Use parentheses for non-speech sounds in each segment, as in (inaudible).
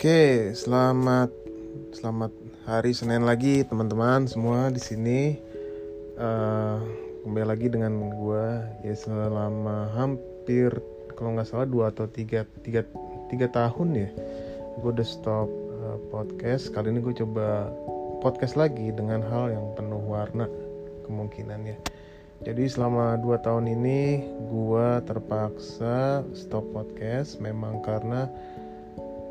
Oke, selamat selamat hari Senin lagi teman-teman semua di sini. Uh, kembali lagi dengan gue ya selama hampir kalau nggak salah dua atau tiga tiga tiga tahun ya gue udah stop uh, podcast kali ini gue coba podcast lagi dengan hal yang penuh warna kemungkinannya jadi selama dua tahun ini gue terpaksa stop podcast memang karena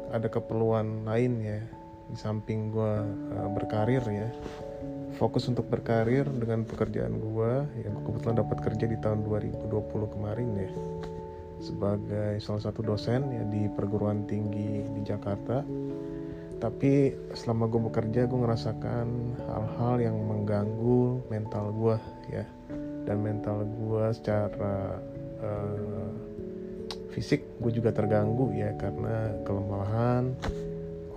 ada keperluan lain ya di samping gue uh, berkarir ya. Fokus untuk berkarir dengan pekerjaan gue yang kebetulan dapat kerja di tahun 2020 kemarin ya sebagai salah satu dosen ya di perguruan tinggi di Jakarta. Tapi selama gue bekerja gue ngerasakan hal-hal yang mengganggu mental gue ya dan mental gue secara uh, fisik gue juga terganggu ya karena kelemahan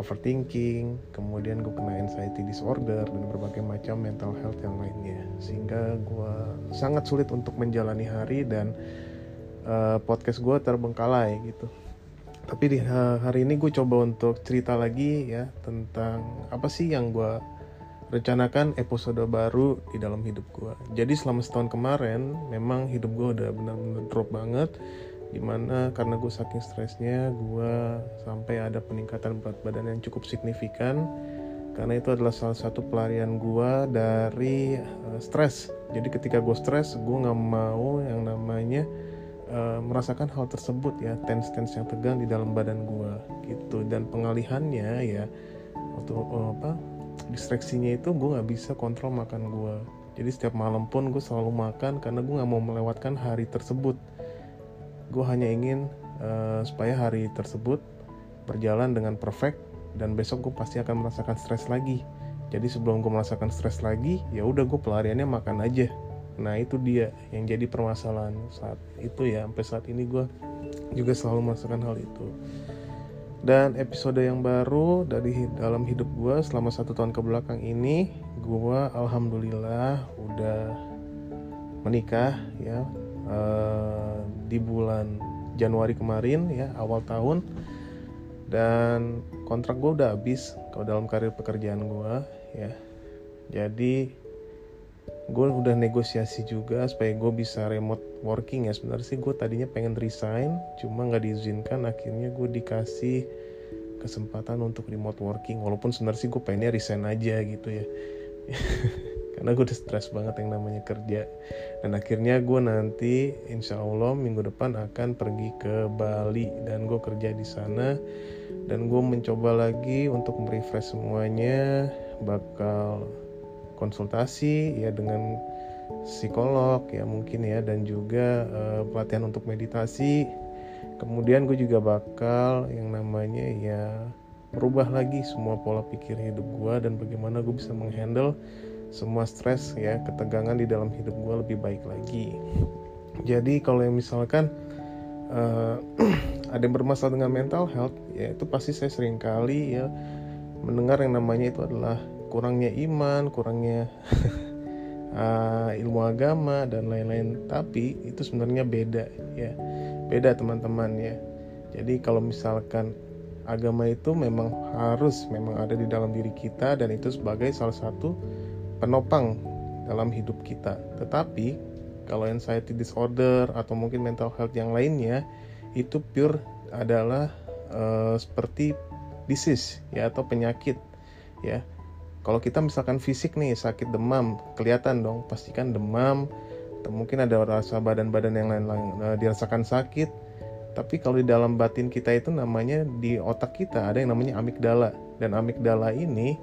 overthinking kemudian gue kena anxiety disorder dan berbagai macam mental health yang lainnya. Sehingga gue sangat sulit untuk menjalani hari dan uh, podcast gue terbengkalai gitu. Tapi di hari ini gue coba untuk cerita lagi ya tentang apa sih yang gue rencanakan episode baru di dalam hidup gue. Jadi selama setahun kemarin memang hidup gue udah benar-benar drop banget di mana karena gue saking stresnya gue sampai ada peningkatan berat badan yang cukup signifikan. Karena itu adalah salah satu pelarian gue dari uh, stres. Jadi ketika gue stres gue nggak mau yang namanya uh, merasakan hal tersebut ya tense tense yang tegang di dalam badan gue gitu. Dan pengalihannya ya waktu uh, apa distraksinya itu gue nggak bisa kontrol makan gue jadi setiap malam pun gue selalu makan karena gue nggak mau melewatkan hari tersebut gue hanya ingin uh, supaya hari tersebut berjalan dengan perfect dan besok gue pasti akan merasakan stres lagi. Jadi sebelum gue merasakan stres lagi ya udah gue pelariannya makan aja. Nah itu dia yang jadi permasalahan saat itu ya. Sampai saat ini gue juga selalu merasakan hal itu. Dan episode yang baru dari dalam hidup gue selama satu tahun ke belakang ini gue alhamdulillah udah menikah ya uh, di bulan Januari kemarin ya awal tahun. Dan kontrak gue udah habis kalau dalam karir pekerjaan gue ya. Jadi gue udah negosiasi juga supaya gue bisa remote working ya. Sebenarnya sih gue tadinya pengen resign cuma nggak diizinkan. Akhirnya gue dikasih kesempatan untuk remote working. Walaupun sebenarnya sih gue pengennya resign aja gitu ya (laughs) karena gue udah stres banget yang namanya kerja. Dan akhirnya gue nanti insya Allah minggu depan akan pergi ke Bali. Dan gue kerja di sana. Dan gue mencoba lagi untuk merefresh semuanya. Bakal konsultasi ya dengan psikolog ya mungkin ya. Dan juga uh, pelatihan untuk meditasi. Kemudian gue juga bakal yang namanya ya merubah lagi semua pola pikir hidup gue dan bagaimana gue bisa menghandle semua stres ya ketegangan di dalam hidup gue lebih baik lagi. Jadi kalau yang misalkan uh, (clears throat) ada yang bermasalah dengan mental health ya itu pasti saya sering kali ya mendengar yang namanya itu adalah kurangnya iman kurangnya uh, (laughs) ilmu agama dan lain-lain. Tapi itu sebenarnya beda ya beda teman-teman ya. Jadi kalau misalkan agama itu memang harus memang ada di dalam diri kita dan itu sebagai salah satu penopang dalam hidup kita. Tetapi kalau anxiety disorder atau mungkin mental health yang lainnya itu pure adalah uh, seperti disease ya atau penyakit ya. Kalau kita misalkan fisik nih sakit demam, kelihatan dong pastikan demam atau mungkin ada rasa badan-badan yang lain-lain uh, dirasakan sakit. Tapi kalau di dalam batin kita itu namanya di otak kita ada yang namanya amigdala dan amigdala ini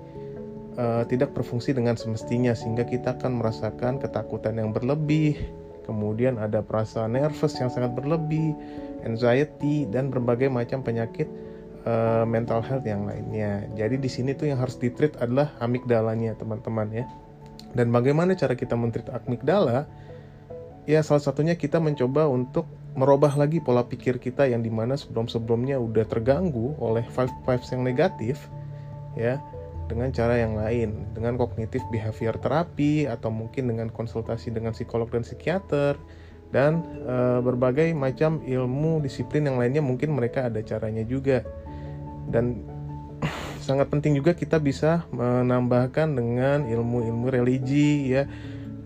uh, tidak berfungsi dengan semestinya sehingga kita akan merasakan ketakutan yang berlebih, kemudian ada perasaan nervous yang sangat berlebih, anxiety dan berbagai macam penyakit uh, mental health yang lainnya. Jadi di sini tuh yang harus ditreat adalah amigdalanya teman-teman ya. Dan bagaimana cara kita mentreat amigdala? Ya salah satunya kita mencoba untuk merubah lagi pola pikir kita yang di mana sebelum-sebelumnya udah terganggu oleh five fives yang negatif ya dengan cara yang lain, dengan kognitif behavior terapi atau mungkin dengan konsultasi dengan psikolog dan psikiater dan e, berbagai macam ilmu disiplin yang lainnya mungkin mereka ada caranya juga. Dan (clears throat) sangat penting juga kita bisa menambahkan dengan ilmu-ilmu religi ya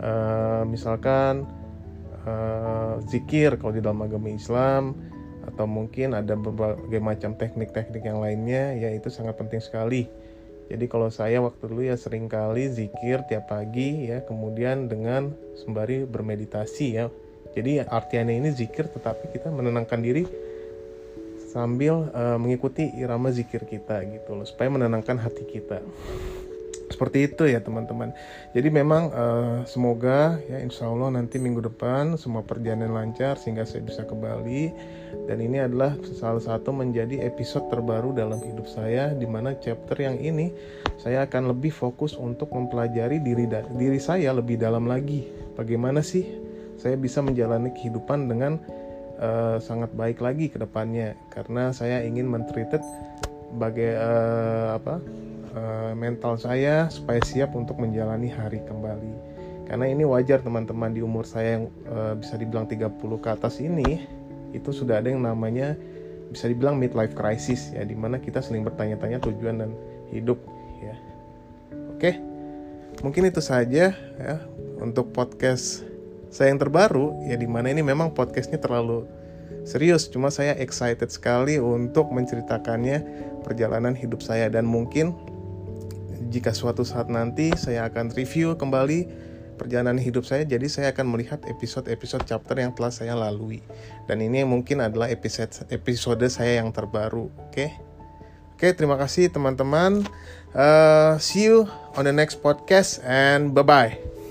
uh, misalkan uh, zikir kalau di dalam agama Islam atau mungkin ada berbagai macam teknik-teknik yang lainnya ya itu sangat penting sekali jadi kalau saya waktu dulu ya sering kali zikir tiap pagi ya kemudian dengan sembari bermeditasi ya. Jadi artiannya ini zikir tetapi kita menenangkan diri sambil uh, mengikuti irama zikir kita gitu loh supaya menenangkan hati kita seperti itu ya teman-teman. Jadi memang uh, semoga ya insya Allah nanti minggu depan semua perjalanan lancar sehingga saya bisa ke Bali dan ini adalah salah satu menjadi episode terbaru dalam hidup saya di mana chapter yang ini saya akan lebih fokus untuk mempelajari diri diri saya lebih dalam lagi. Bagaimana sih saya bisa menjalani kehidupan dengan uh, sangat baik lagi ke depannya? Karena saya ingin mentreated bagai uh, apa uh, mental saya supaya siap untuk menjalani hari kembali. Karena ini wajar teman-teman di umur saya yang uh, bisa dibilang 30 ke atas ini itu sudah ada yang namanya bisa dibilang midlife crisis ya di mana kita sering bertanya-tanya tujuan dan hidup ya. Oke. Mungkin itu saja ya untuk podcast saya yang terbaru ya di mana ini memang podcastnya terlalu serius cuma saya excited sekali untuk menceritakannya perjalanan hidup saya dan mungkin jika suatu saat nanti saya akan review kembali perjalanan hidup saya jadi saya akan melihat episode-episode chapter yang telah saya lalui. Dan ini mungkin adalah episode episode saya yang terbaru oke? Okay? oke okay, terima kasih teman-teman. Uh, see you on the next podcast and bye bye